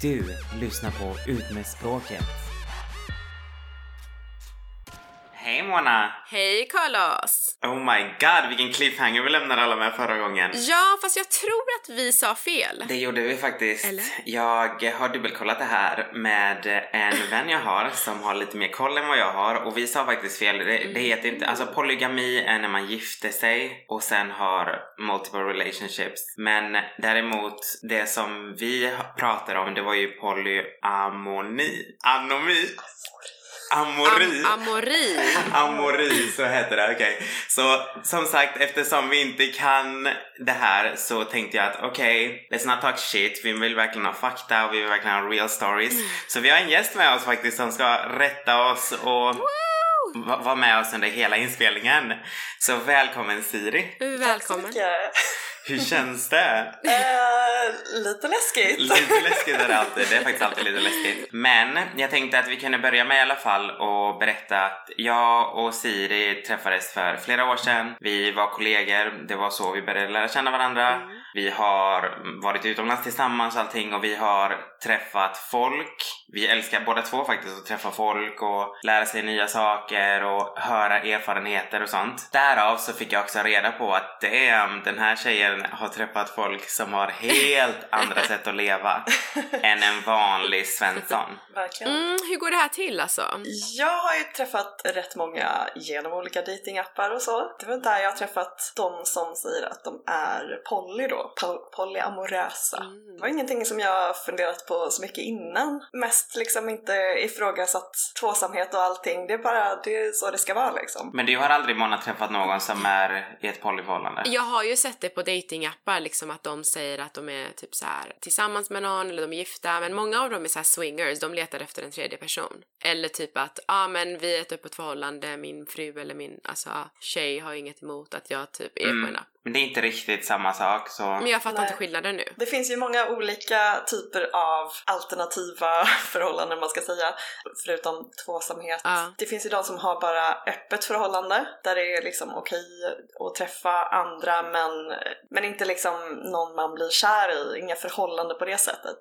Du lyssnar på Ut med språket. Mona! Hej Carlos! Oh my god, vilken cliffhanger vi lämnade alla med förra gången. Ja, fast jag tror att vi sa fel. Det gjorde vi faktiskt. Eller? Jag har dubbelkollat det här med en vän jag har som har lite mer koll än vad jag har och vi sa faktiskt fel. Det, det heter inte, alltså polygami är när man gifter sig och sen har multiple relationships. Men däremot det som vi pratade om det var ju polyamoni. Anomi. Amori. Am amori. Amori, så heter det, okej. Så som sagt, eftersom vi inte kan det här så tänkte jag att okej, let's not talk shit. Vi vill verkligen ha fakta och vi vill verkligen ha real stories. Så vi har en gäst med oss faktiskt som ska rätta oss och va- vara med oss under hela inspelningen. Så välkommen Siri. Välkommen. Mycket. Hur känns det? Eh, lite läskigt. Lite läskigt är det alltid, det är faktiskt alltid lite läskigt. Men jag tänkte att vi kunde börja med i alla fall och berätta att jag och Siri träffades för flera år sedan. Vi var kollegor, det var så vi började lära känna varandra. Vi har varit utomlands tillsammans och allting och vi har träffat folk. Vi älskar båda två faktiskt att träffa folk och lära sig nya saker och höra erfarenheter och sånt. Därav så fick jag också reda på att damn, den här tjejen har träffat folk som har helt andra sätt att leva än en vanlig Svensson. Verkligen. Mm, hur går det här till alltså? Jag har ju träffat rätt många genom olika datingappar och så. Det var där jag har träffat de som säger att de är poly då, po- polyamorösa. Mm. Det var ingenting som jag funderat på så mycket innan. Mest liksom inte ifrågasatt tvåsamhet och allting. Det är bara det är så det ska vara liksom. Men du har aldrig Mona träffat någon som är i ett polyförhållande? Jag har ju sett det på datingappar liksom att de säger att de är typ så här tillsammans med någon eller de är gifta men många av dem är så här swingers, de letar efter en tredje person. Eller typ att, ja ah, men vi är ett öppet förhållande, min fru eller min alltså, tjej har inget emot att jag typ är på en app. Men det är inte riktigt samma sak så... Men jag fattar Nej. inte skillnaden nu. Det finns ju många olika typer av alternativa förhållanden man ska säga, förutom tvåsamhet. Ja. Det finns ju de som har bara öppet förhållande, där det är liksom okej att träffa andra men, men inte liksom någon man blir kär i, inga förhållande på det sättet.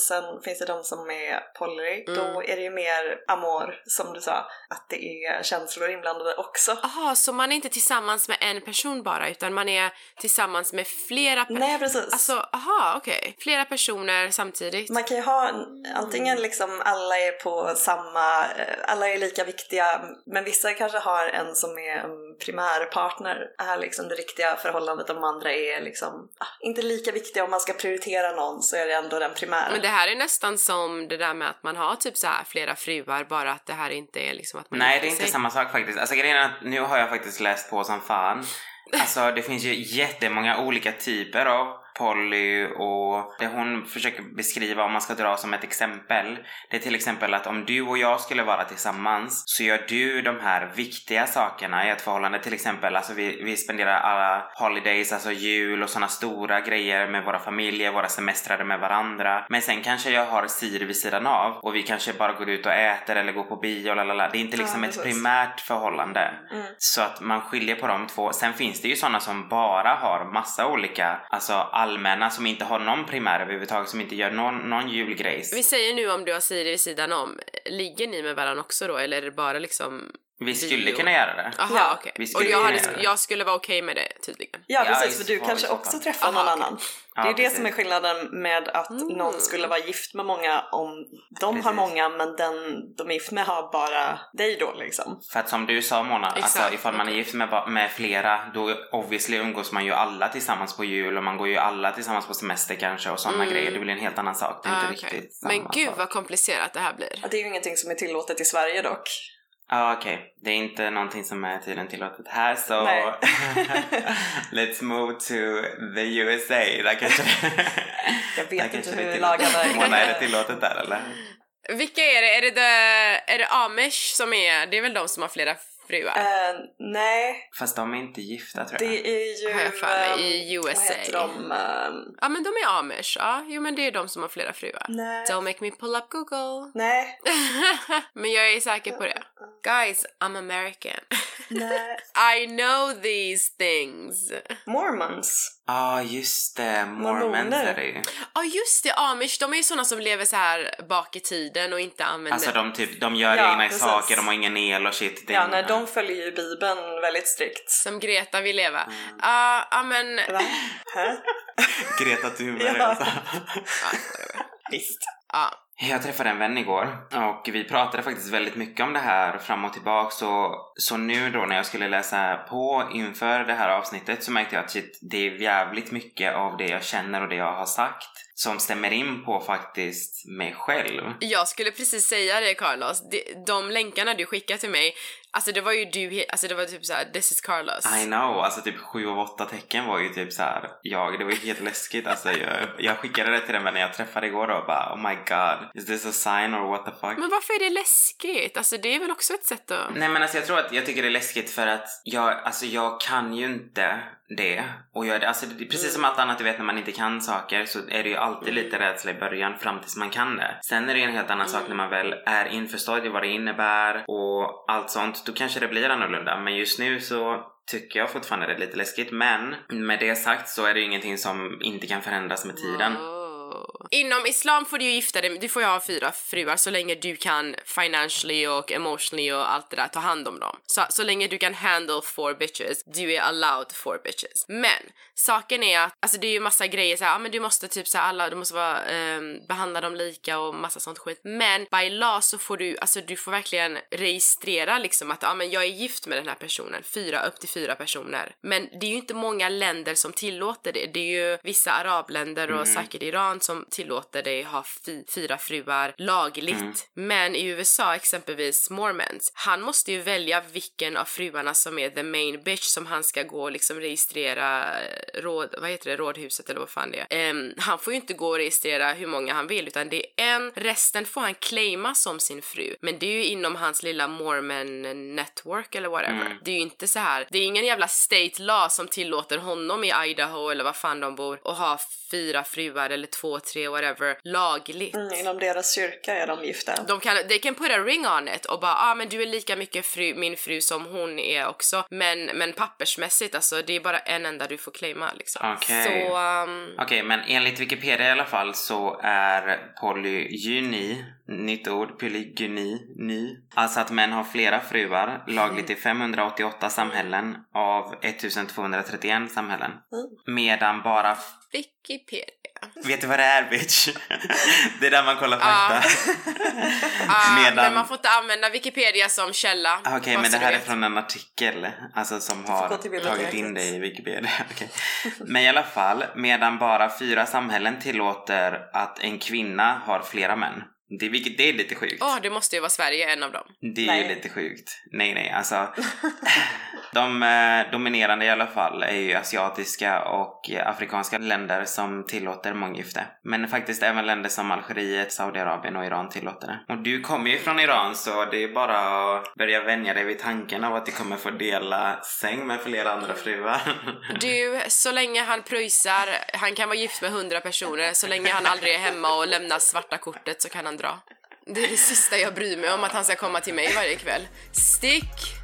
Sen finns det de som är poly, Mm. då är det ju mer amor, som du sa, att det är känslor inblandade också. Aha, så man är inte tillsammans med en person bara utan man är tillsammans med flera personer? Nej precis. Alltså, aha, okej. Flera personer samtidigt? Man kan ju ha en- antingen liksom alla är på samma, eh, alla är lika viktiga men vissa kanske har en som är en primärpartner, är liksom det riktiga förhållandet de andra är liksom ah, inte lika viktiga om man ska prioritera någon så är det ändå den primära. Men det här är nästan som det där med att man har typ så här flera fruar bara att det här inte är liksom att man Nej, det är inte sig. samma sak faktiskt. Alltså grejen är att nu har jag faktiskt läst på som fan. Alltså det finns ju jättemånga olika typer av poly och det hon försöker beskriva om man ska dra som ett exempel det är till exempel att om du och jag skulle vara tillsammans så gör du de här viktiga sakerna i ett förhållande till exempel alltså vi, vi spenderar alla holidays, alltså jul och sådana stora grejer med våra familjer, våra semestrar med varandra men sen kanske jag har Siri vid sidan av och vi kanske bara går ut och äter eller går på bio lalala. det är inte liksom Ja, ett primärt förhållande Mm. så att man skiljer på de två. Sen finns det ju sådana som bara har massa olika, alltså allmänna som inte har någon primär överhuvudtaget, som inte gör någon, någon julgrejs. Vi säger nu om du har Siri vid sidan om, ligger ni med varandra också då eller är det bara liksom vi skulle kunna göra det. Aha, Ja, vi Och jag, hade, jag skulle vara okej med det tydligen. Ja Ja, precis, för du kanske också träffar Aha, någon okej. annan. Ja, det är det precis. som är skillnaden med att Mm. någon skulle vara gift med många om de har Precis. många men den de är gift med har bara dig då liksom. För att som du sa Mona, Exakt. alltså ifall man är gift med, med flera då obviously umgås man ju alla tillsammans på jul och man går ju alla tillsammans på semester kanske och sådana Mm. grejer. Det blir en helt annan sak. Det är Ah, inte okej. riktigt samma Men gud sak. vad komplicerat det här blir. Ja, Det är ju ingenting som är tillåtet i Sverige dock. Ja okej, det är inte någonting som är tydligen tillåtet här så Nej. let's move to the USA. Där kanske Jag vet kanske inte är hur tillåtet. lagarna Mona, är det tillåtet där eller? Vilka är det? Är det, the, är det Amish som är, det är väl de som har flera fruar? Eh, nej, Fast de är inte gifta tror jag. det är ju... Har jag för mig, i USA. Vad heter de? ehm, Ja men de är Amish, ja. Jo men det är de som har flera fruar. nej. Don't make me pull up Google. Nej. men jag är säker på det. Guys, I'm American. Nej. I know these things. Mormons. Ja, ah, just det. Mormons Mormoner. är det ju. Ja just det, amish, de är ju såna som lever så här bak i tiden och inte använder... Alltså de, typ, de gör Ja, egna precis. saker, de har ingen el och shit. Ja, nej, de följer ju bibeln väldigt strikt. Som Greta vill leva. Mm. Ja, ja men... Va? Greta Thunberg Ja. alltså. Visst. Ja. Jag träffade en vän igår och vi pratade faktiskt väldigt mycket om det här fram och tillbaka så, så nu då när jag skulle läsa på inför det här avsnittet så märkte jag att shit, det är jävligt mycket av det jag känner och det jag har sagt som stämmer in på faktiskt mig själv. Jag skulle precis säga det Carlos, de, de länkarna du skickar till mig, alltså det var ju du, alltså det var typ såhär this is Carlos. I know, alltså typ sju av åtta tecken var ju typ så här. jag, det var ju helt läskigt alltså jag, jag skickade det till den vännen jag träffade igår och bara oh my god, is this a sign or what the fuck? Men varför är det läskigt? Alltså det är väl också ett sätt att... Nej men alltså jag tror att jag tycker det är läskigt för att jag, alltså jag kan ju inte det. Och jag, alltså det precis som allt annat du vet när man inte kan saker så är det ju alltid lite rädsla i början fram tills man kan det. Sen är det en helt annan sak när man väl är införstådd i vad det innebär och allt sånt. Då kanske det blir annorlunda. Men just nu så tycker jag fortfarande det är lite läskigt. Men med det sagt så är det ju ingenting som inte kan förändras med tiden. Mm. Inom islam får du ju gifta dig, du får ju ha fyra fruar så länge du kan financially och emotionally och allt det där ta hand om dem. Så, så länge du kan handle four bitches, du är allowed four bitches. Men saken är att, alltså det är ju massa grejer såhär, ja men du måste typ såhär alla, du måste vara, ehm, behandla dem lika och massa sånt skit. Men by law så får du, alltså du får verkligen registrera liksom att, ja men jag är gift med den här personen, fyra, upp till fyra personer. Men det är ju inte många länder som tillåter det. Det är ju vissa arabländer och säkert Iran som tillåter dig ha fyra fruar lagligt. Men i USA exempelvis Mormons, han måste ju välja vilken av fruarna som är the main bitch som han ska gå och liksom registrera råd, vad heter det, rådhuset eller vad fan det är. Ehm, han får ju inte gå och registrera hur många han vill utan det är en, resten får han claima som sin fru. Men det är ju inom hans lilla mormon network eller whatever. Det är ju inte så här. det är ingen jävla state law som tillåter honom i Idaho eller vad fan de bor och ha fyra fruar eller två, tre, whatever lagligt. Mm, inom deras kyrka är de gifta. De kan, they can put a ring on it och bara ah men du är lika mycket fru, min fru som hon är också. Men, men pappersmässigt alltså det är bara en enda du får claima liksom. Okej. Så um, Okej, men enligt Wikipedia i alla fall så är polygyni, nytt ord, polygyni, ny. Alltså att män har flera fruar, lagligt i 588 samhällen av 1231 samhällen. Medan bara... Wikipedia. Vet du vad det är bitch? det är där man kollar Ja. fakta. Ah, Medan- Men man får inte använda Wikipedia som källa. Okej, bara men det här är från en artikel alltså som har tagit in det i Wikipedia. Okej. Men i alla fall, medan bara fyra samhällen tillåter att en kvinna har flera män. Det, vilket, det är lite sjukt. Åh, det måste ju vara Sverige, en av dem. Det är Nej. ju lite sjukt. Nej, nej, alltså de eh, dominerande i alla fall är ju asiatiska och afrikanska länder som tillåter månggifte. Men faktiskt även länder som Algeriet, Saudiarabien och Iran tillåter det. Och du kommer ju från Iran så det är bara att börja vänja dig vid tanken av att du kommer få dela säng med flera andra fruar. Du, så länge han pröjsar, han kan vara gift med hundra personer, så länge han aldrig är hemma och lämnar svarta kortet så kan han dra. Det är det sista jag bryr mig om, att han ska komma till mig varje kväll. Stick!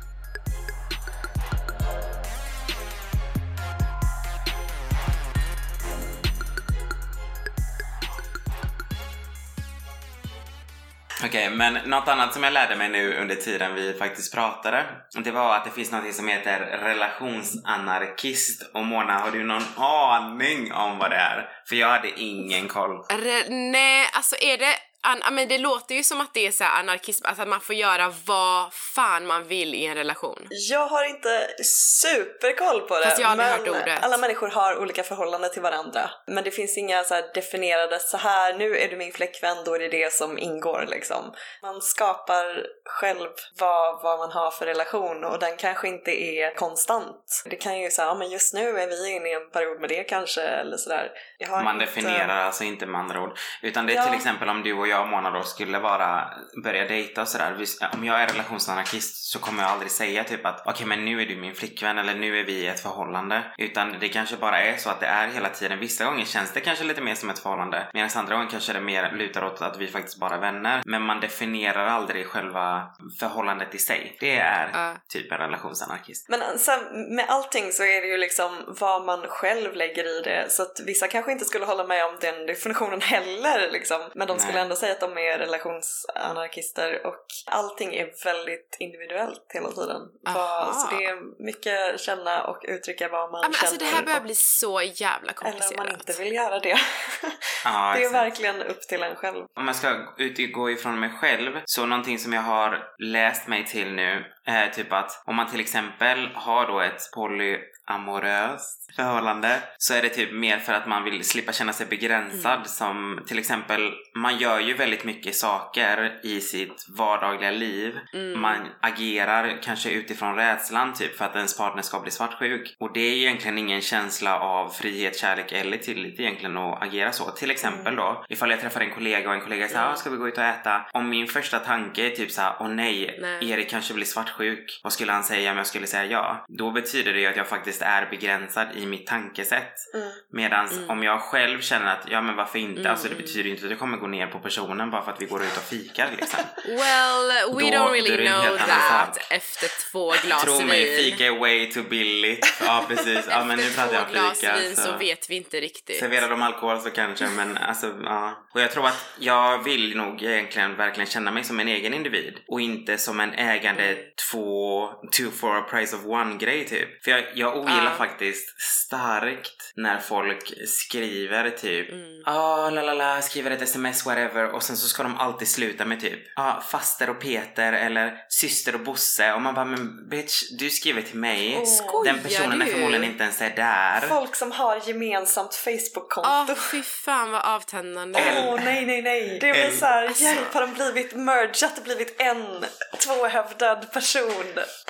Okej, men något annat som jag lärde mig nu under tiden vi faktiskt pratade, det var att det finns något som heter relationsanarkist. Och Mona, har du någon aning om vad det är? För jag hade ingen koll. Re- nej, alltså är det... An- men det låter ju som att det är så här anarkism, alltså att man får göra vad fan man vill i en relation. Jag har inte superkoll på det, Fast jag har men hört ordet. alla människor har olika förhållanden till varandra. Men det finns inga så här definierade så här nu är du min flickvän, då är det det som ingår liksom. Man skapar själv vad, vad man har för relation och den kanske inte är konstant. Det kan ju säga, ja men just nu är vi inne i en period med det kanske eller sådär. Jag Man inte- definierar alltså inte med andra ord. Utan det är Ja. till exempel om du och jag och Mona då skulle vara, börja dejta och sådär. Om jag är relationsanarkist så kommer jag aldrig säga typ att okej men nu är du min flickvän eller nu är vi i ett förhållande. Utan det kanske bara är så att det är hela tiden. Vissa gånger känns det kanske lite mer som ett förhållande. Medan andra gånger kanske det mer lutar åt att vi faktiskt bara är vänner. Men man definierar aldrig själva förhållandet i sig. Det är Ja. typ en relationsanarkist. Men sen med allting så är det ju liksom vad man själv lägger i det så att vissa kanske inte skulle hålla med om den definitionen heller liksom. Men de skulle Nej. ändå säga att de är relationsanarkister och allting är väldigt individuellt hela tiden. Aha. Så det är mycket känna och uttrycka vad man Ja, men känner. alltså det här börjar och- bli så jävla eller om komplicerat. man inte vill göra det. Ja, det är verkligen upp till en själv. Om jag ska utgå ifrån mig själv, så någonting som jag har läst mig till nu är typ att om man till exempel har då ett polyamoröst förhållande så är det typ mer för att man vill slippa känna sig begränsad Mm. som till exempel man gör ju väldigt mycket saker i sitt vardagliga liv. Mm. Man agerar kanske utifrån rädslan typ för att ens partner ska bli svartsjuk. Och det är egentligen ingen känsla av frihet, kärlek eller tillit egentligen att agera så. Till exempel då, ifall jag träffar en kollega och en kollega säger Mm. ah, ska vi gå ut och äta? Om min första tanke är typ såhär, åh nej, Nej. Erik kanske blir svartsjuk. Vad skulle han säga om jag skulle säga ja? Då betyder det ju att jag faktiskt är begränsad i mitt tankesätt. Mm. Medan Mm. om jag själv känner att, ja men varför inte? Mm, Alltså det mm. betyder ju inte att jag kommer gå ner på personen bara för att vi går ut och fikar liksom. Well, we Då- don't really know that efter två glas Tro vin. mig, fika är way too billigt. Ja precis, ja men nu pratar jag två om glas fika. vin så vet vi inte riktigt. Serverar de alkohol så kanske, men alltså ja. Och jag tror att jag vill nog egentligen verkligen känna mig som en egen individ och inte som en ägande Mm. Två, two for a price of one grej typ. För jag, jag ogillar Ja. faktiskt starkt när folk skriver typ Mm. ah la la la, skriver ett sms whatever och sen så ska de alltid sluta med typ ah faster och Peter eller syster och Bosse och man bara men bitch du skriver till mig. Skojar Den personen är du? förmodligen inte ens är där. Folk som har gemensamt Facebook-konto. fy fan vad avtändande. Åh nej nej nej. Det blir El- såhär, Alltså. hjälp har de blivit mergat, blivit en tvåhövdad person.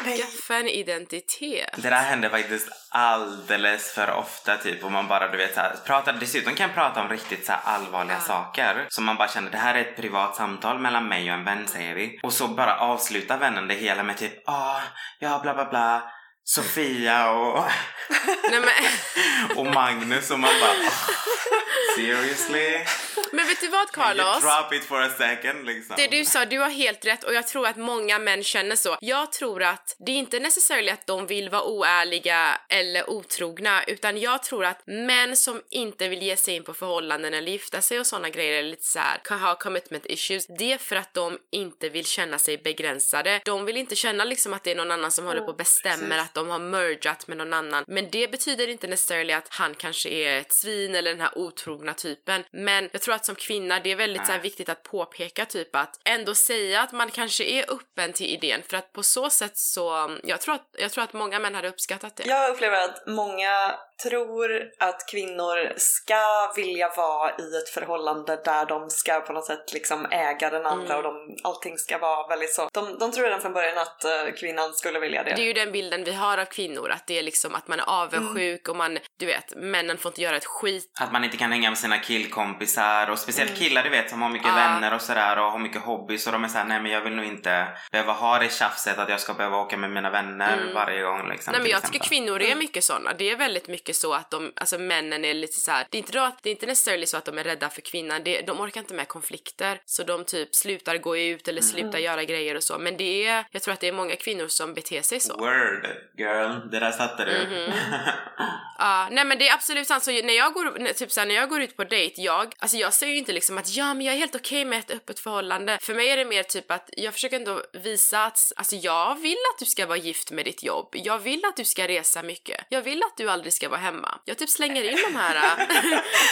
Nej. Skaffa en identitet. Det där händer faktiskt alldeles för ofta typ och man bara du vet såhär, pratar, dessutom kan jag prata om riktigt så här allvarliga Ja. saker som man bara känner det här är ett privat samtal mellan mig och en vän säger vi och så bara avslutar vännen det hela med typ ah, ja bla bla bla Sofia och, Nej, men, och Magnus och man bara "Ah, seriously? Men vet du vad Carlos? drop it for a second liksom? Det du sa, du har helt rätt och jag tror att många män känner så. Jag tror att det är inte necessarily att de vill vara oärliga eller otrogna utan jag tror att män som inte vill ge sig in på förhållanden eller gifta sig och sådana grejer eller lite så här, kan ha commitment issues. Det är för att de inte vill känna sig begränsade. De vill inte känna liksom att det är någon annan som håller på och bestämmer precis. att de har mergat med någon annan. Men det betyder inte necessarily att han kanske är ett svin eller den här otrogna typen. Men jag tror att som kvinna, det är väldigt så viktigt att påpeka typ att ändå säga att man kanske är öppen till idén för att på så sätt så, jag tror att, jag tror att många män hade uppskattat det. Jag upplever att många tror att kvinnor ska vilja vara i ett förhållande där de ska på något sätt liksom äga den andra Mm. och de, allting ska vara väldigt så. De, de tror redan från början att eh, kvinnan skulle vilja det. Det är ju den bilden vi har av kvinnor, att det är liksom att man är avundsjuk och man, du vet, männen får inte göra ett skit. Att man inte kan hänga med sina killkompisar och speciellt killar du vet som har mycket Ja. vänner och sådär och har mycket hobbys och de är såhär nej men jag vill nog inte behöva ha det tjafset att jag ska behöva åka med mina vänner Mm. varje gång liksom. Nej men jag tycker exempel. kvinnor är mycket såna. Det är väldigt mycket så att de, alltså männen är lite så här. det är inte då att, det är inte necessarily så att de är rädda för kvinnan, det, de orkar inte med konflikter. Så de typ slutar gå ut eller slutar göra grejer och så. Men det är, jag tror att det är många kvinnor som beter sig så. Word girl, det där satte du. Mhm. Ja, nej men det är absolut sant. Så när jag går, när- typ såhär, när jag går ut på dejt, jag, alltså jag säger ju inte liksom att ja men jag är helt okej med ett öppet förhållande. För mig är det mer typ att jag försöker ändå visa att, alltså jag vill att du ska vara gift med ditt jobb. Jag vill att du ska resa mycket. Jag vill att du aldrig ska vara hemma. Jag typ slänger in de här äh,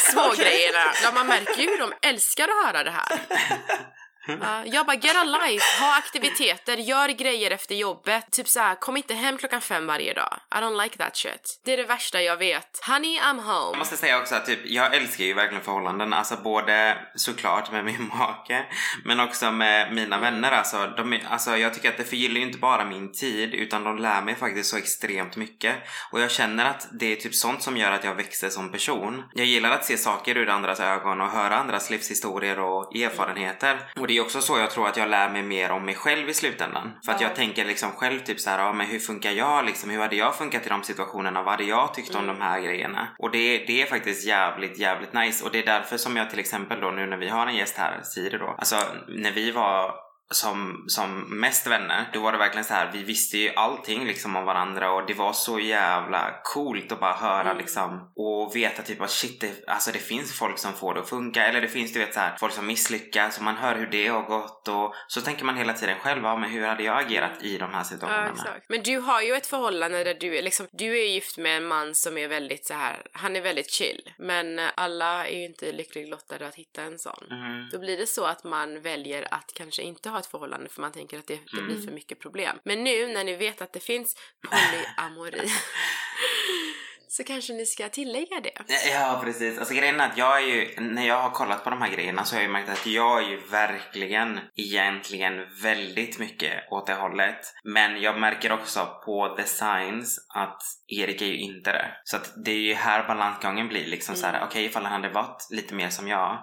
små grejerna. Ja, man märker ju hur de älskar att höra det här. Ja, jag bara get a life, ha aktiviteter, gör grejer efter jobbet. Typ såhär, kom inte hem klockan fem varje dag. I don't like that shit. Det är det värsta jag vet. Honey, I'm home. Jag måste säga också att typ, jag älskar ju verkligen förhållanden. Alltså både såklart med min make men också med mina vänner. Alltså, de, alltså jag tycker att det förgyllar ju inte bara min tid utan de lär mig faktiskt så extremt mycket. Och jag känner att det är typ sånt som gör att jag växer som person. Jag gillar att se saker ur andras ögon och höra andras livshistorier och erfarenheter. Och det är också så jag tror att jag lär mig mer om mig själv i slutändan. För att Ja. jag tänker liksom själv typ så här, ja men hur funkar jag liksom? Hur hade jag funkat i de situationerna? Vad hade jag tyckt om de här grejerna? Och det, det är faktiskt jävligt, jävligt nice. Och det är därför som jag till exempel då nu när vi har en gäst här, Siri då. Alltså när vi var som, som mest vänner, då var det verkligen så här, vi visste ju allting liksom om varandra och det var så jävla coolt att bara höra Mm. liksom och veta typ att shit, det, alltså det finns folk som får det att funka eller det finns du vet så här, folk som misslyckas och man hör hur det har gått och så tänker man hela tiden själv, ja men hur hade jag agerat i de här Ja, situationerna? exakt. Men du har ju ett förhållande där du är liksom, du är gift med en man som är väldigt så här, han är väldigt chill. Men alla är ju inte lyckligt lottade att hitta en sån. Mm. Då blir det så att man väljer att kanske inte ha ett förhållande för man tänker att det, det blir Mm. för mycket problem. Men nu när ni vet att det finns polyamori så kanske ni ska tillägga det. Ja precis, alltså grejen är att jag är ju, när jag har kollat på de här grejerna så har jag ju märkt att jag är ju verkligen egentligen väldigt mycket åt det hållet. Men jag märker också på the signs att Erik är ju inte det. Så att det är ju här balansgången blir liksom så här: Mm. okej ifall han hade varit lite mer som jag,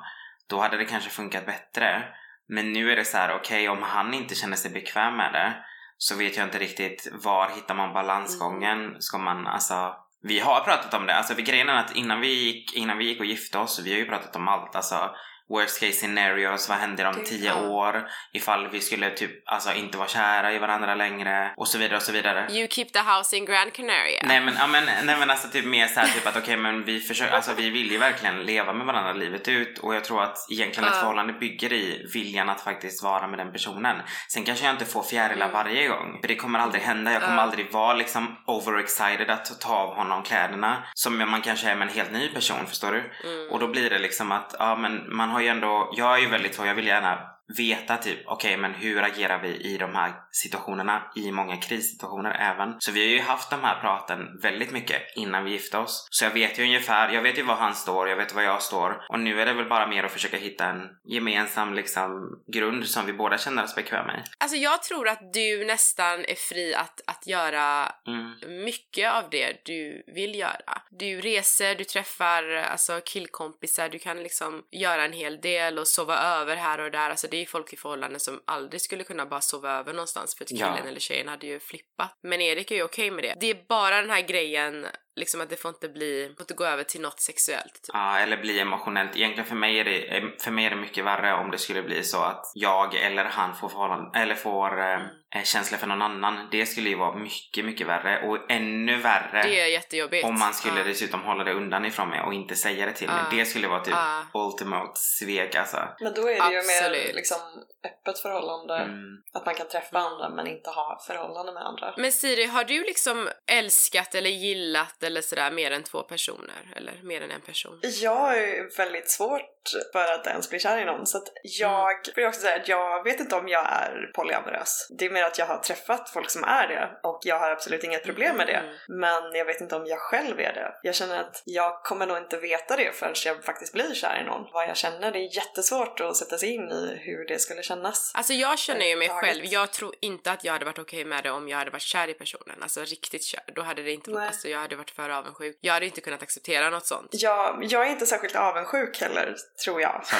då hade det kanske funkat bättre. Men nu är det så här: okej om han inte känner sig bekväm med det så vet jag inte riktigt var hittar man balansgången? Ska man alltså vi har pratat om det, alltså för grejen är att innan vi gick, innan vi gick och gifte oss, vi har ju pratat om allt, alltså worst case scenarios, vad händer om tio ja. år, ifall vi skulle typ alltså inte vara kära i varandra längre och så vidare och så vidare. You keep the house in Grand Canaria. Nej men, ja, men, nej men alltså typ mer såhär typ att okej men vi försöker, alltså vi vill ju verkligen leva med varandra livet ut och jag tror att egentligen ett Ja. förhållande bygger i viljan att faktiskt vara med den personen. Sen kanske jag inte får fjärilar Mm. varje gång, för det kommer aldrig hända. Jag kommer Ja. aldrig vara liksom overexcited att ta av honom kläderna som man kanske är med en helt ny person, förstår du? Mm. Och då blir det liksom att, ja men man har ju ändå, jag är ju väldigt så, jag vill gärna veta typ, okej men hur agerar vi i de här situationerna, i många krissituationer även. Så vi har ju haft de här praten väldigt mycket innan vi gifte oss. Så jag vet ju ungefär, jag vet ju var han står, jag vet var jag står. Och nu är det väl bara mer att försöka hitta en gemensam liksom grund som vi båda känner oss bekväma i. Alltså jag tror att du nästan är fri att, att göra Mm. mycket av det du vill göra. Du reser, du träffar alltså killkompisar, du kan liksom göra en hel del och sova över här och där. Alltså det är folk i förhållanden som aldrig skulle kunna bara sova över någonstans för att Ja. killen eller tjejen hade ju flippat. Men Erik är ju okej med det. Det är bara den här grejen liksom att det får inte bli, får inte gå över till något sexuellt. Typ. Ja, eller bli emotionellt. Egentligen för mig, är det, eh, för mig är det mycket värre om det skulle bli så att jag eller han får, förhållande, eller får eh, eh, känslor för någon annan. Det skulle ju vara mycket, mycket värre och ännu värre Det är jättejobbigt. om man skulle Ja. dessutom hålla det undan ifrån mig och inte säga det till mig. Det skulle vara typ Ja. ultimate svek alltså. Men då är det ju mer Absolut. liksom öppet förhållande, Mm. att man kan träffa andra men inte ha förhållande med andra. Men Siri, har du liksom älskat eller gillat eller sådär mer än två personer? Eller mer än en person? Jag ju väldigt svårt för att ens bli kär i någon så att jag vill också säga att jag vet inte om jag är polyamorös. Det är mer att jag har träffat folk som är det och jag har absolut inget problem med det. Mm. Men jag vet inte om jag själv är det. Jag känner att jag kommer nog inte veta det förrän jag faktiskt blir kär i någon. Vad jag känner, det är jättesvårt att sätta sig in i hur det skulle kännas. Alltså jag känner ju mig Taget. själv, jag tror inte att jag hade varit okej med det om jag hade varit kär i personen. Alltså riktigt kär. Då hade det inte, Nej. alltså jag hade varit för avundsjuk. Jag hade inte kunnat acceptera något sånt. Jag, jag är inte särskilt avundsjuk heller, tror jag.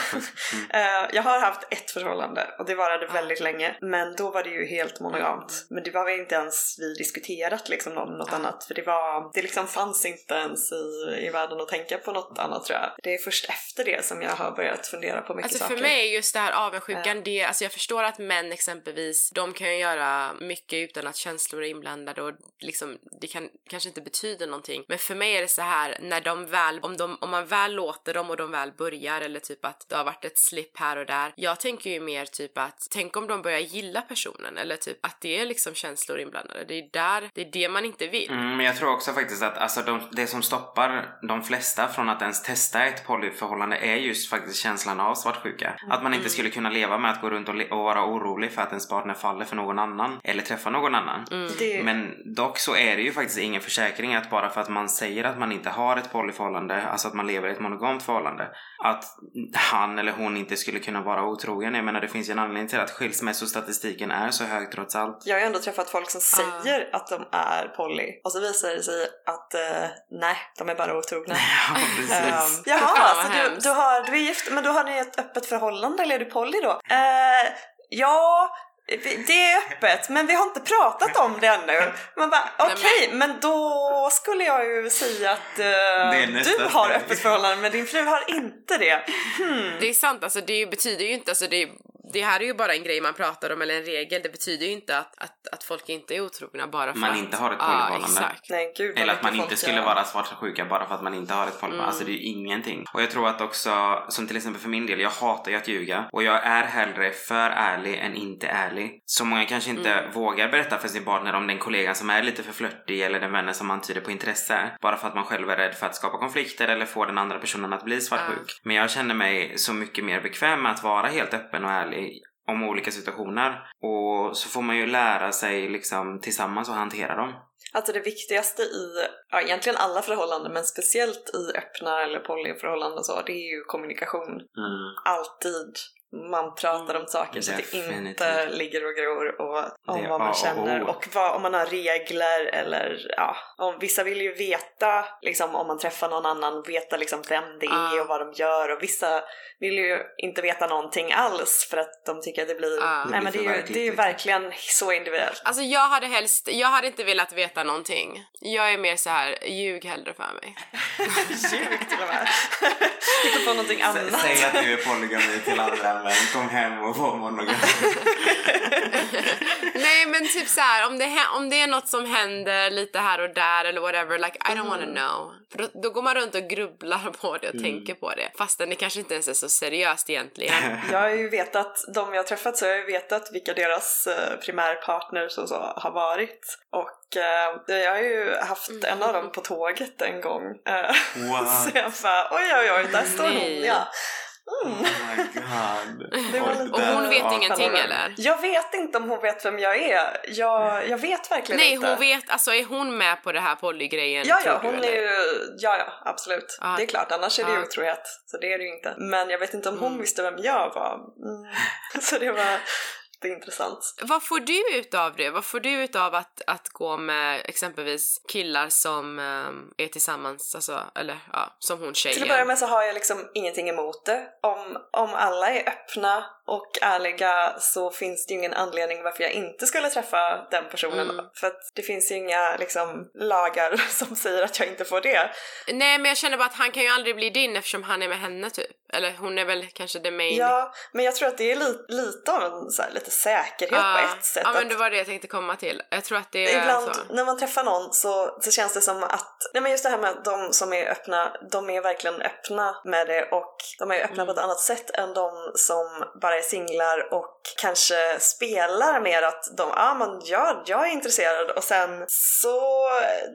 Eh, jag har haft ett förhållande och det varade Ah. väldigt länge. Men då var det ju helt monogamt. Men det var väl inte ens vi diskuterat liksom något Ah. annat. För det var, det liksom fanns inte ens i, i världen att tänka på något annat tror jag. Det är först efter det som jag har börjat fundera på mycket Alltså saker. för mig är just det här avundsjukan, det, alltså jag förstår att män exempelvis, de kan ju göra mycket utan att känslor är inblandade och liksom, det kan kanske inte betyda någonting. Men för mig är det så här när de väl, om, de, om man väl låter dem och de väl börjar eller typ att det har varit ett slip här och där. Jag tänker ju mer typ att tänk om de börjar gilla personen eller typ att det är liksom känslor inblandade. Det är där, det är det man inte vill. Mm, men jag tror också faktiskt att alltså, de, det som stoppar de flesta från att ens testa ett polyförhållande är just faktiskt känslan av svartsjuka. Att man inte skulle kunna leva med att gå runt och, och vara orolig för att ens partner faller för någon annan eller träffar någon annan. Det, Men dock så är det ju faktiskt ingen försäkring att bara för att man säger att man inte har ett polyförhållande, alltså att man lever i ett monogamt förhållande, att han eller hon inte skulle kunna vara otrogen. Jag menar det finns ju en anledning till att skilsmässostatistiken är så hög trots allt. jag har ju ändå träffat folk som säger att de är poly och så visar det sig att eh, nej, de är bara otrogna. Ja, precis. Um, jaha, så du, du, har, du är gift, men då har ni ett öppet förhållande eller är du poly då? Eh, ja, det är öppet, men vi har inte pratat om det ännu. Man bara, okej, men då skulle jag ju säga att är nästa du har öppet förhållande, men din fru har inte det. Det är sant, alltså det betyder ju inte, alltså det, det här är ju bara en grej man pratar om eller en regel. Det betyder ju inte att, att, att folk inte är otrogna bara för Man att... inte har ett polyförhållande. exakt. Nej, gud Eller att man inte skulle gör. vara svartsjuka bara för att man inte har ett polyförhållande. Alltså det är ju ingenting. Och jag tror att också, som till exempel för min del, jag hatar ju att ljuga. Och jag är hellre för ärlig än inte ärlig. Så många kanske inte vågar berätta för sin partner om den kollegan som är lite för flörtig eller den vännen som antyder på intresse. Bara för att man själv är rädd för att skapa konflikter eller få den andra personen att bli svartsjuk. Men jag känner mig så mycket mer bekväm med att vara helt öppen och ärlig om olika situationer. Och så får man ju lära sig liksom tillsammans att hantera dem. Alltså det viktigaste i, ja egentligen alla förhållanden men speciellt i öppna eller polyförhållanden så, det är ju kommunikation. Mm. Alltid. Man pratar om saker så att det inte Definitivt. ligger och gror och om Det vad man känner och vad, om man har regler eller ja, om, vissa vill ju veta liksom om man träffar någon annan, veta liksom vem det är Ah. och vad de gör och vissa vill ju inte veta någonting alls för att de tycker att det blir, Ah. Nej men det är ju, det är ju liksom. verkligen så individuellt. Alltså jag hade helst, jag hade inte velat veta någonting. Jag är mer så här, ljug hellre för mig. Sjukt till och med. Hitta på någonting annat. Säg att du är polygami till andra men kom hem och var monogam. Nej men typ så här, om det, om det är något som händer lite här och där eller whatever, like I don't wanna know. För då, då går man runt och grubblar på det och tänker på det. Fastän det kanske inte ens är så seriöst egentligen. Jag har ju vetat, de jag har träffat så har jag ju vetat vilka deras eh, primärpartners och så har varit. Och eh, jag har ju haft en av dem på tåget en gång. Eh, What? så jag bara oj oj oj, där står hon ja. Mm. Oh my god. Och där- hon vet ingenting eller? Jag vet inte om hon vet vem jag är. Jag, jag vet verkligen Nej inte. hon vet, alltså är hon med på det här polygrejen? Ja, ja, tror du, hon är ju, ja, ja, absolut. Ah. Det är klart, annars är det ju Ah. otrohet. Så det är det ju inte. Men jag vet inte om hon Mm. visste vem jag var. Mm. Så det var det är intressant. Vad får du ut av det? Vad får du ut av att, att gå med exempelvis killar som ehm, är tillsammans, alltså, eller ja, som hon tjejen? Till att börja med så har jag liksom ingenting emot det. Om, om alla är öppna och ärliga så finns det ju ingen anledning varför jag inte skulle träffa den personen. Mm. För att det finns ju inga liksom, lagar som säger att jag inte får det. Nej men jag känner bara att han kan ju aldrig bli din eftersom han är med henne typ. Eller hon är väl kanske the main... Ja, men jag tror att det är li- lite av en så här, lite säkerhet Ah, på ett sätt. Ja men att- det var det jag tänkte komma till. Jag tror att det är Ibland så. när man träffar någon så, så känns det som att, nej men just det här med att de som är öppna, de är verkligen öppna med det och de är öppna på ett annat sätt än de som bara är singlar och kanske spelar mer att de, ja men ja, jag är intresserad och sen så,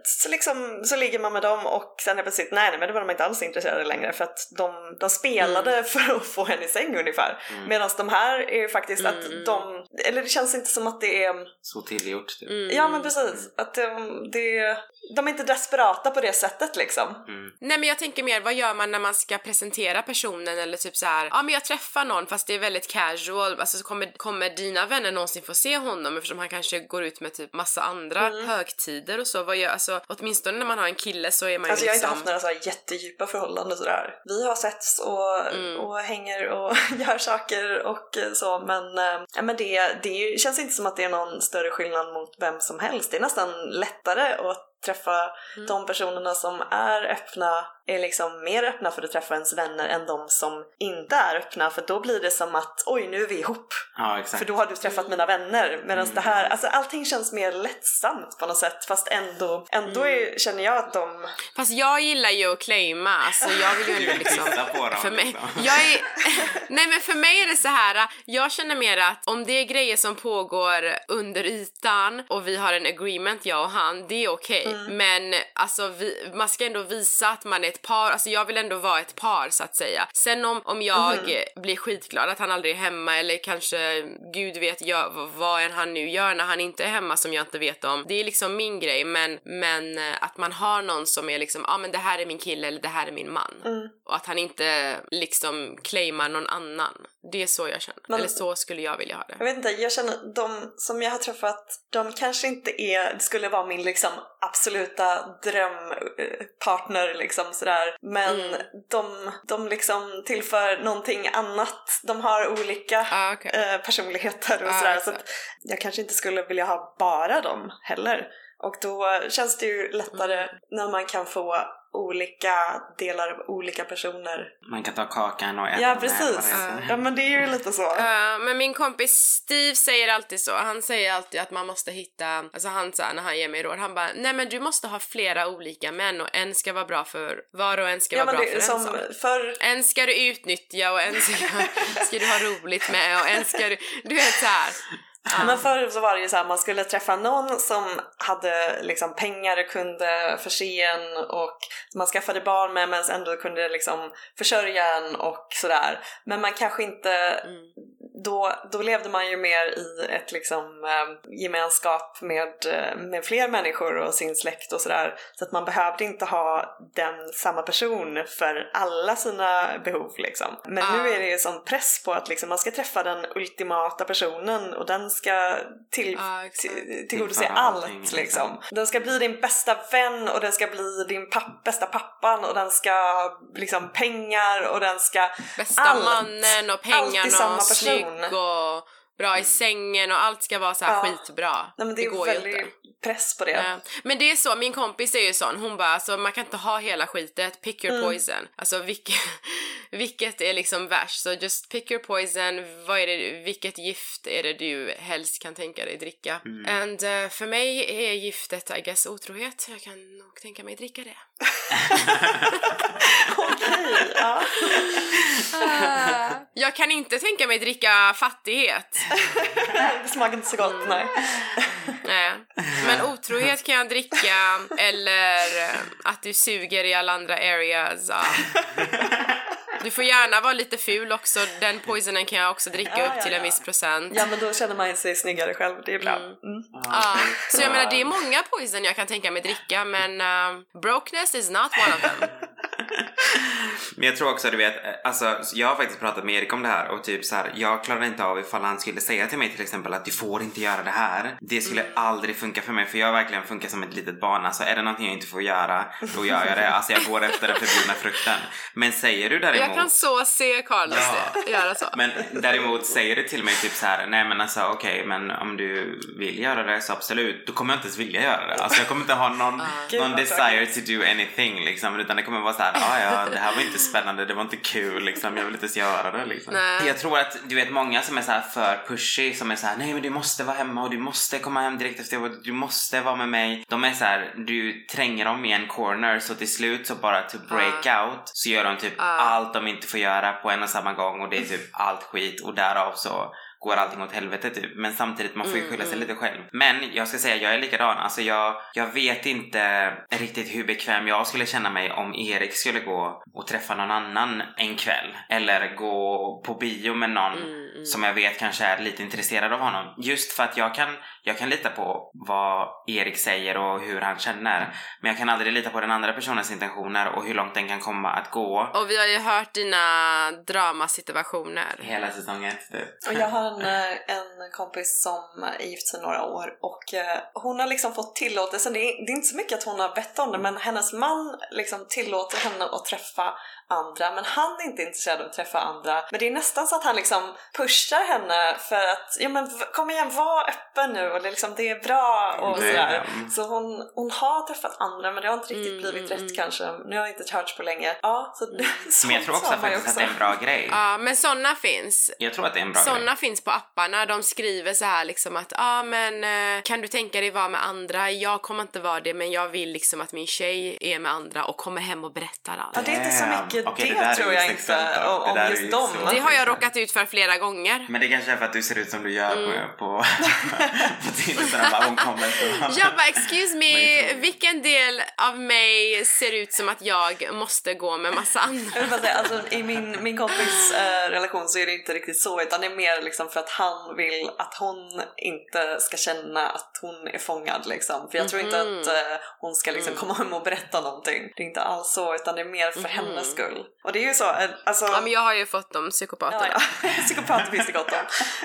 så liksom, så ligger man med dem och sen är plötsligt, nej nej men då var de inte alls intresserade längre för att de, de spelade för att få henne i säng ungefär. Medan de här är ju faktiskt Mm. att de, eller det känns inte som att det är Så tillgjort typ. Mm. Ja men precis, att de, det, de är inte desperata på det sättet liksom. Mm. Nej men jag tänker mer, vad gör man när man ska presentera personen eller typ så här, ja men jag träffar någon fast det är väldigt casual, alltså så kommer, kommer dina vänner någonsin få se honom eftersom han kanske går ut med typ massa andra Mm. högtider och så, vad gör, alltså åtminstone när man har en kille så är man ju Alltså jag har inte liksom... haft några så här jättedjupa förhållanden sådär. Vi har setts och, Mm. och hänger och gör saker och så men, eh, ja, men det, det känns inte som att det är någon större skillnad mot vem som helst. Det är nästan lättare att träffa Mm. de personerna som är öppna är liksom mer öppna för att träffa ens vänner än de som inte är öppna för då blir det som att oj nu är vi ihop Ja, exakt. för då har du träffat mina vänner medan Mm. det här, alltså allting känns mer lättsamt på något sätt fast ändå, ändå är, känner jag att de Fast jag gillar ju att claima, alltså jag vill ju ändå liksom... på dem, För mig, liksom. jag är, nej men för mig är det så här. jag känner mer att om det är grejer som pågår under ytan och vi har en agreement jag och han, det är okej. Mm. Men alltså vi, man ska ändå visa att man är ett par, alltså jag vill ändå vara ett par så att säga. Sen om, om jag Mhm. blir skitglad att han aldrig är hemma eller kanske gud vet jag, vad än han nu gör när han inte är hemma som jag inte vet om. Det är liksom min grej men, men eh, att man har någon som är liksom, ja ah, men det här är min kille eller det här är min man. Mm. Och att han inte liksom claimar någon annan. Det är så jag känner. Men- Eller så skulle jag vilja ha Jag det. vet inte, jag känner de som jag har träffat, de kanske inte är, skulle vara min liksom absoluta drömpartner liksom sådär. Men Mm. de, de liksom tillför någonting annat. De har olika Ah, okej. eh, personligheter och Ah, sådär. Så att jag kanske inte skulle vilja ha bara dem heller. Och då känns det ju lättare Mm. när man kan få olika delar av olika personer. Man kan ta kakan och äta Ja precis! heter. Ja men det är ju lite så. Eh, men min kompis Steve säger alltid så. Han säger alltid att man måste hitta, alltså han sa när han ger mig råd, han bara nej men du måste ha flera olika män och en ska vara bra för var och en ska Ja vara men bra för en som sak. för En ska du utnyttja och en ska, ska du ha roligt med och en ska du, du vet såhär. Ja. Men förr så var det ju så här, man skulle träffa någon som hade liksom pengar och kunde förse en och man skaffade barn med men ändå kunde liksom försörja en och sådär. Men man kanske inte, Mm. då, då levde man ju mer i ett liksom eh, gemenskap med, eh, med fler människor och sin släkt och sådär. Så att man behövde inte ha den samma person för alla sina behov liksom. Men Ah. nu är det ju sån press på att liksom, man ska träffa den ultimata personen och den ska till, exakt. till, tillgodose allt liksom. Den ska bli din bästa vän och den ska bli din papp, bästa pappan och den ska liksom pengar och den ska Bästa allt. mannen och pengarna och snygg person. och bra i sängen och allt ska vara så här Ja. skitbra. Nej men det, är går ju inte. press på det. Ja. Men det är så, min kompis är ju sån, hon bara alltså man kan inte ha hela skitet, pick your Mm. poison. Alltså vilket, vilket är liksom värst, så just pick your poison, vad är det, vilket gift är det du helst kan tänka dig dricka? Mm. And eh, för mig är giftet I guess otrohet, jag kan nog tänka mig dricka det. Okej, ja. Ah. jag kan inte tänka mig dricka fattighet. det smakar inte så gott, nej. Nej. Men otrohet kan jag dricka eller eh, att du suger i alla andra areas. Ja. Du får gärna vara lite ful också, den poisonen kan jag också dricka Ja, upp ja, till en ja. viss procent. Ja men då känner man sig snyggare själv, det är bra. Mm. Mm. Ja. Så jag menar det är många poison jag kan tänka mig dricka men uh, brokenness is not one of them. Men jag tror också, du vet, eh, alltså jag har faktiskt pratat med Erik om det här och typ så här, jag klarar inte av ifall han skulle säga till mig till exempel att du får inte göra det här. Det skulle Mm. aldrig funka för mig för jag verkligen funkar som ett litet barn. Alltså är det någonting jag inte får göra, då gör jag det. Alltså jag går efter den förbjudna frukten. Men säger du däremot Jag kan så se Carlos Ja. det, göra så. Men däremot säger du till mig typ så här, nej men alltså okej men om du vill göra det så absolut, då kommer jag inte ens vilja göra det. Alltså jag kommer inte ha någon, Gud, någon desire to do anything liksom utan det kommer vara så här, ah, ja det här var inte spännande, det var inte kul liksom, jag vill inte ens göra det liksom. Nej. Jag tror att du vet många som är så här för pushy som är så här, nej men du måste vara hemma och du måste komma hem direkt efter jobbet, du måste vara med mig. De är så här, du tränger dem i en corner så till slut så bara to break out så gör de typ Ja. allt de inte får göra på en och samma gång och det är typ allt skit och därav så går allting åt helvete typ. Men samtidigt, man får ju Mm, skylla sig mm. lite själv. Men jag ska säga, jag är likadan. Alltså jag, jag vet inte riktigt hur bekväm jag skulle känna mig om Erik skulle gå och träffa någon annan en kväll. Eller gå på bio med någon Mm, som jag vet kanske är lite intresserad av honom. Just för att jag kan, jag kan lita på vad Erik säger och hur han känner. Men jag kan aldrig lita på den andra personens intentioner och hur långt den kan komma att gå. Och vi har ju hört dina dramasituationer. Hela säsong ett. typ. Och jag har en, eh, en kompis som är gift sedan några år och eh, hon har liksom fått tillåtelse, det är, det är inte så mycket att hon har bett om det men hennes man liksom tillåter henne att träffa andra men han är inte intresserad av att träffa andra. Men det är nästan så att han liksom pushar henne för att ja men kom igen var öppen nu och det, är liksom, det är bra och Det- sådär. Så hon, hon har träffat andra men det har inte riktigt Mm, blivit mm, rätt mm. kanske. Nu har jag inte hört på länge. Ja, så det, Men jag tror också faktiskt att det är en bra grej. Ja, men såna finns. Jag tror att det är en bra Såna grej. finns på apparna. De skriver så här liksom att ja ah, men eh, kan du tänka dig vara med andra? Jag kommer inte vara det men jag vill liksom att min tjej är med andra och kommer hem och berättar Ja, allt. det är inte så mycket Okej, det, det tror jag inte om, om just ju dem. så- Det har jag råkat ut för flera gånger. Men det kanske är för att du ser ut som du gör Mm. på, på, på Tinder. bara, Hon kommer så. Jag bara excuse me, vilken del av mig ser ut som att jag måste gå med massa andra? Jag vill säga, alltså, I min, min kompis eh, relation så är det inte riktigt så utan det är mer liksom för att han vill att hon inte ska känna att hon är fångad liksom. För jag tror inte Mhm. att eh, hon ska liksom komma hem och berätta någonting. Det är inte alls så utan det är mer för hennes skull. Och det är ju så, eh, alltså... Ja men jag har ju fått de Ja, psykopaterna. ja. Psykopater finns det gott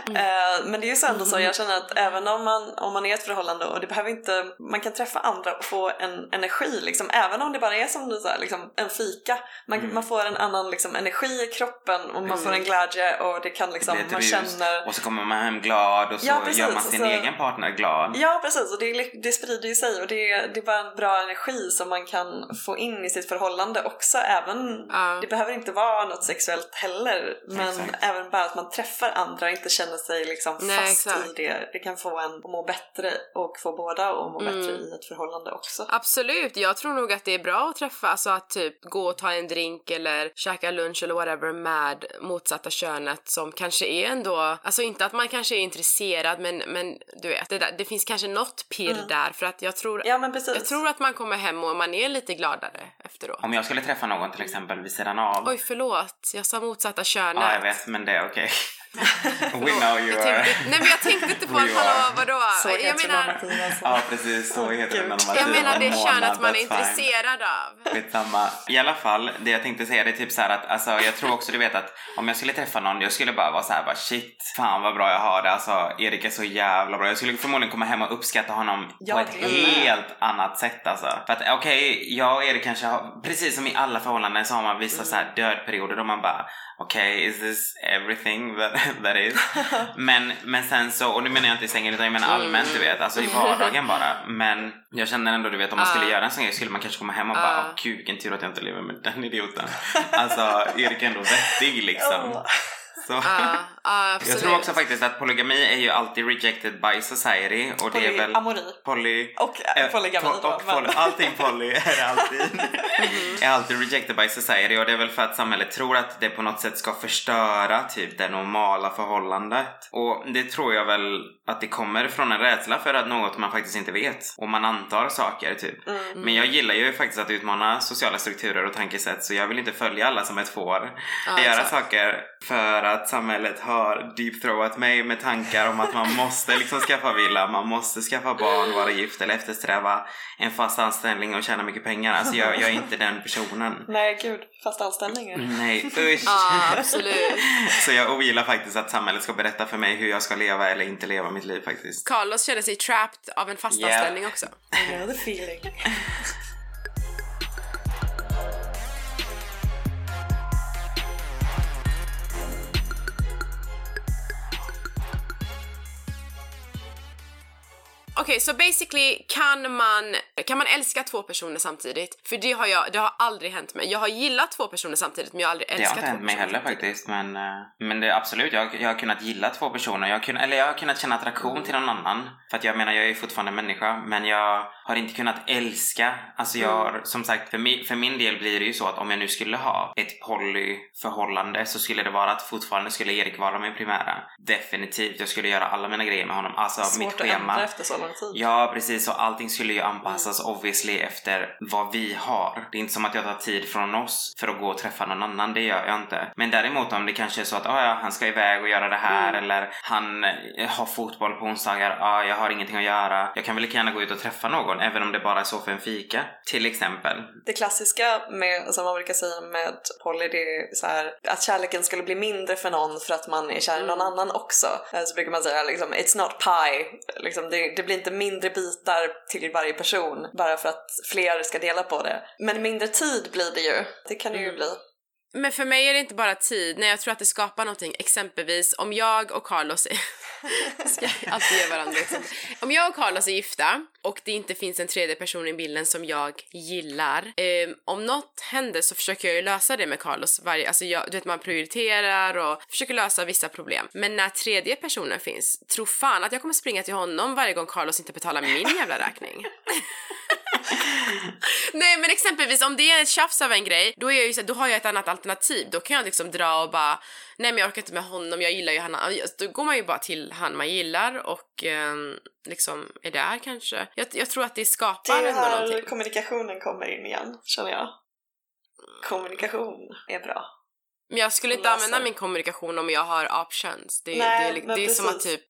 om. Eh, men det är ju så ändå så, jag känner att även om man, om man är i ett förhållande och det behöver inte, man kan träffa andra och få en energi liksom, även om det bara är som du sa, liksom, en fika. Man, Mm. man får en annan liksom, energi i kroppen och man får en glädje och det kan liksom, Det man rus. känner Och så kommer man hem glad och så Ja, precis. gör man sin så- egen partner glad. Ja precis, och det, det sprider ju sig och det är, det är bara en bra energi som man kan få in i sitt förhållande också även Ja. Det behöver inte vara något sexuellt heller men Exakt. även bara att man träffar andra och inte känner sig liksom Nej, fast exakt. i det. Det kan få en att må bättre och få båda att må Mm. bättre i ett förhållande också. Absolut, jag tror nog att det är bra att träffa, alltså att typ gå och ta en drink eller käka lunch eller whatever med motsatta könet som kanske är ändå, alltså inte att man kanske är intresserad men, men du vet, det, där, det finns kanske något pirr där för att jag tror, Ja men precis. jag tror att man kommer hem och man är lite gladare efteråt. Om jag skulle träffa någon till exempel vid sidan av. Oj förlåt, jag sa motsatta könet. Ja, jag vet, men det är okej. We know you Jag are... tänkte, nej men jag tänkte inte på att hallå vadå? Så jag menar, heteronormativ alltså. Ja, precis. Så heter det när jag menar det könet man är intresserad av. Skitsamma. I alla fall, det jag tänkte säga det är typ så här att alltså, jag tror också du vet att om jag skulle träffa någon, jag skulle bara vara så här bara shit, fan vad bra jag har det. Alltså Erik är så jävla bra. Jag skulle förmodligen komma hem och uppskatta honom Ja, på ett är med. helt annat sätt alltså. För att okej, jag och Erik kanske har, precis som i alla förhållanden så har man vissa så här dödperioder då man bara okej, is this everything that, is? men, men sen så, och nu menar jag inte i sängen utan jag menar allmänt du vet, alltså i vardagen bara. Men jag känner ändå du vet om man skulle Ah. göra en sån grej skulle man kanske komma hem och Ah. bara åh gud vilken tur att jag inte lever med den idioten. Alltså Erik är ändå vettig liksom. Så. Absolut. Jag tror också faktiskt att polygami är ju alltid rejected by society och det är väl Polyamori. poly... Och äh, Eh, polygami och men- poly, allting poly är alltid. Mhm. är alltid rejected by society och det är väl för att samhället tror att det på något sätt ska förstöra typ det normala förhållandet. Och det tror jag väl att det kommer från en rädsla för att något man faktiskt inte vet. Och man antar saker typ. Mm. Men jag gillar ju faktiskt att utmana sociala strukturer och tankesätt så jag vill inte följa alla som ett får. Ja, göra exakt. saker för att samhället har deep-throwat mig med tankar om att man måste liksom skaffa villa, man måste skaffa barn, vara gift eller eftersträva en fast anställning och tjäna mycket pengar. Alltså jag, jag är inte den personen. Nej gud, fast anställningar. Nej, usch! Ja, absolut. Så jag ogillar faktiskt att samhället ska berätta för mig hur jag ska leva eller inte leva mitt liv faktiskt. Carlos kände sig trapped av en fastanställning Yeah. också. I know the feeling. Okej, så basically kan man, kan man älska två personer samtidigt? För det har jag, det har aldrig hänt mig. Jag har gillat två personer samtidigt men jag har aldrig Det har älskat inte två hänt mig personer heller samtidigt. faktiskt men, eh, men det är absolut, jag, jag har kunnat gilla två personer. Jag har kunnat, eller jag har kunnat känna attraktion till någon annan. För att jag menar, jag är fortfarande människa men jag har inte kunnat älska. Alltså jag har, som sagt, för, mi, för min del blir det ju så att om jag nu skulle ha ett polyförhållande så skulle det vara att fortfarande skulle Erik vara min primära. Definitivt, jag skulle göra alla mina grejer med honom. Alltså mitt Svårt att schema. ändra efter så lång tid. Ja, precis. Och allting skulle ju anpassas obviously efter vad vi har. Det är inte som att jag tar tid från oss för att gå och träffa någon annan. Det gör jag inte. Men däremot om det kanske är så att ah, ja, han ska iväg och göra det här eller han eh, har fotboll på onsdagar. Ah, jag har ingenting att göra. Jag kan väl lika gärna gå ut och träffa någon även om det bara är så för en fika. Till exempel. Det klassiska med, som man brukar säga med poly, det är så här, att kärleken skulle bli mindre för någon för att man är kär i någon annan också. Eh, Så brukar man säga liksom, it's not pie. Liksom, det, det blir inte mindre bitar till varje person bara för att fler ska dela på det. Men mindre tid blir det ju. Det kan det ju bli. Men för mig är det inte bara tid, nej jag tror att det skapar någonting. Exempelvis om jag och Carlos är... ska alltid ge varandra exempel. Om jag och Carlos är gifta och det inte finns en tredje person i bilden som jag gillar. Eh, om något händer så försöker jag ju lösa det med Carlos. Varje, alltså jag, du vet man prioriterar och försöker lösa vissa problem. Men när tredje personen finns, tro fan att jag kommer springa till honom varje gång Carlos inte betalar min jävla räkning. Nej men exempelvis om det är ett tjafs av en grej, då, är jag ju så, då har jag ett annat alternativ. Då kan jag liksom dra och bara, nej men jag orkar inte med honom, jag gillar ju han. Då går man ju bara till han man gillar och eh, liksom är där kanske. Jag, jag tror att det skapar Det är ändå här någonting. kommunikationen kommer in igen, känner jag. Kommunikation är bra. Men jag skulle inte använda min kommunikation om jag har options. Det, Nej, det, är- men det är som att typ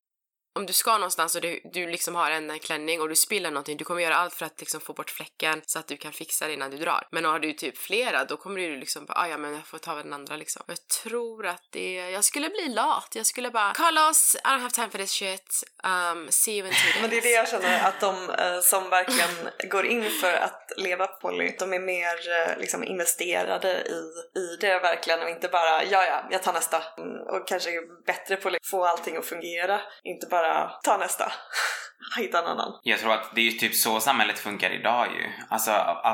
om du ska någonstans och du, du liksom har en klänning och du spiller någonting, du kommer göra allt för att liksom få bort fläcken så att du kan fixa det innan du drar. Men har du typ flera, då kommer du liksom bara, "Ah, ja men jag får ta den andra liksom. Jag tror att det, jag skulle bli lat. Jag skulle bara, Carlos, I don't have time for this shit. Um, see you in two days. Men det är det jag känner att de eh, som verkligen går in för att leva poly, de är mer eh, liksom investerade i, i det verkligen och inte bara ja ja, jag tar nästa Mm, och kanske är bättre på att få allting att fungera, inte bara ta nästa, hitta en annan. Jag tror att det är ju typ så samhället funkar idag ju. Alltså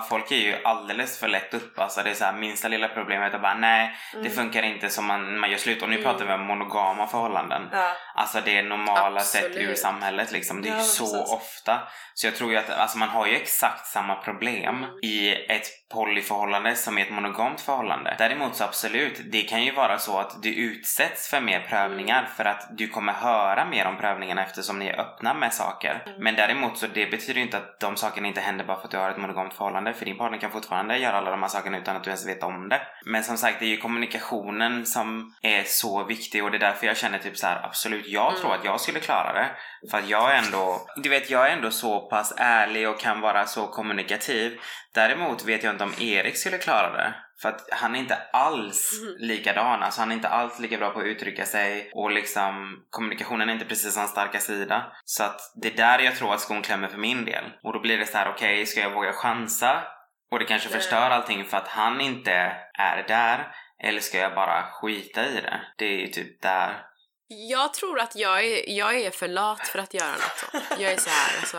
folk är ju alldeles för lätt upp. Alltså det är så här minsta lilla problemet och bara nej, det funkar inte som man, man gör slut. Och nu pratar vi om monogama förhållanden. Ja. Alltså det normala Absolut. ur samhället liksom. Det är Ja, ju så precis. ofta. Så jag tror ju att alltså, man har ju exakt samma problem Mm. i ett polyförhållande som i ett monogamt förhållande. Däremot så absolut, det kan ju vara så att du utsätts för mer prövningar för att du kommer höra mer om prövningarna eftersom ni är öppna med saker. Mm. Men däremot så det betyder ju inte att de sakerna inte händer bara för att du har ett monogamt förhållande. För din partner kan fortfarande göra alla de här sakerna utan att du ens vet om det. Men som sagt, det är ju kommunikationen som är så viktig och det är därför jag känner typ så här: absolut, jag Mm. tror att jag skulle klara det. För att jag är ändå, du vet, jag är ändå så pass ärlig och kan vara så kommunikativ. Däremot vet jag inte om Erik skulle klara det. För att han är inte alls Mm. likadan. Alltså han är inte alls lika bra på att uttrycka sig och liksom kommunikationen är inte precis hans starka sida. Så att det är där jag tror att skon klämmer för min del. Och då blir det så här: okej, ska jag våga chansa? Och det kanske förstör allting för att han inte är där. Eller ska jag bara skita i det? Det är ju typ där. Jag tror att jag är, jag är för lat för att göra något sånt. Jag är så här, alltså,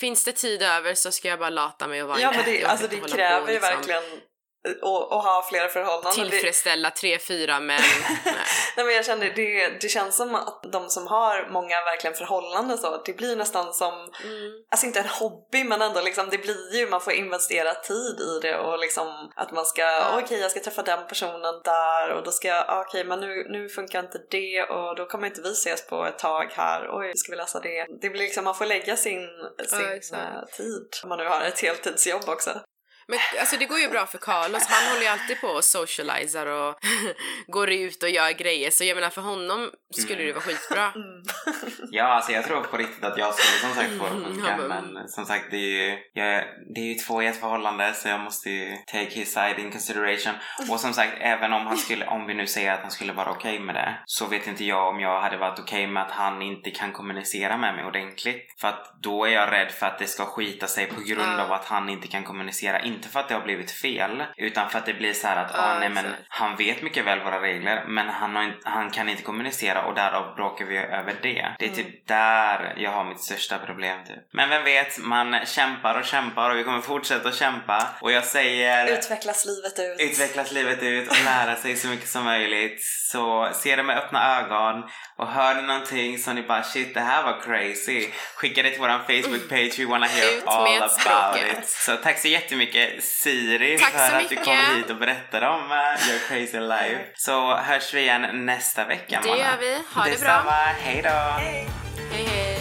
finns det tid över så ska jag bara lata mig och vara Ja en men det, alltså, det kräver ju liksom, verkligen att, att ha flera förhållanden. Tillfredsställa tre, fyra män. Nej. Nej men jag känner det, det känns som att de som har många verkligen förhållanden så, det blir nästan som, Mm. alltså inte en hobby men ändå liksom det blir ju, man får investera tid i det och liksom att man ska, okej jag ska träffa den personen där och då ska jag, okej men nu, nu funkar inte det och då kommer inte vi ses på ett tag här, oj ska vi läsa det? Det blir liksom, man får lägga sin, sin exakt. eh, tid om man nu har ett heltidsjobb också. Men alltså det går ju bra för Carlos, han håller ju alltid på och socialiserar och går ut och gör grejer så jag menar för honom skulle det vara skitbra. Mm. Ja, alltså jag tror på riktigt att jag skulle som sagt få det Mm, funka. ja, men- Men som sagt, det är ju, jag, det är ju två i ett förhållande så jag måste ju take his side in consideration. Och som sagt, även om han skulle, om vi nu säger att han skulle vara okej med det, så vet inte jag om jag hade varit okej med att han inte kan kommunicera med mig ordentligt. För att då är jag rädd för att det ska skita sig på grund av att han inte kan kommunicera. Inte för att det har blivit fel, utan för att det blir så här att, ah, nej men han vet mycket väl våra regler men han, har inte, han kan inte kommunicera och därav bråkar vi över det. Det är typ där jag har mitt största problem typ. Men vem vet, man kämpar och kämpar och vi kommer fortsätta att kämpa. Och jag säger Utvecklas livet ut. utvecklas livet ut och lära sig så mycket som möjligt. Så se det med öppna ögon och hör ni någonting som ni bara shit det här var crazy. Skicka det till våran Facebook page, we wanna hear all about it. Så tack så jättemycket Siri Tack för att du kom mycket. hit och berättade om uh, your crazy life. Så hörs vi igen nästa vecka Det Mona. gör vi. Ha det bra. Detsamma! Hej! Hej hej.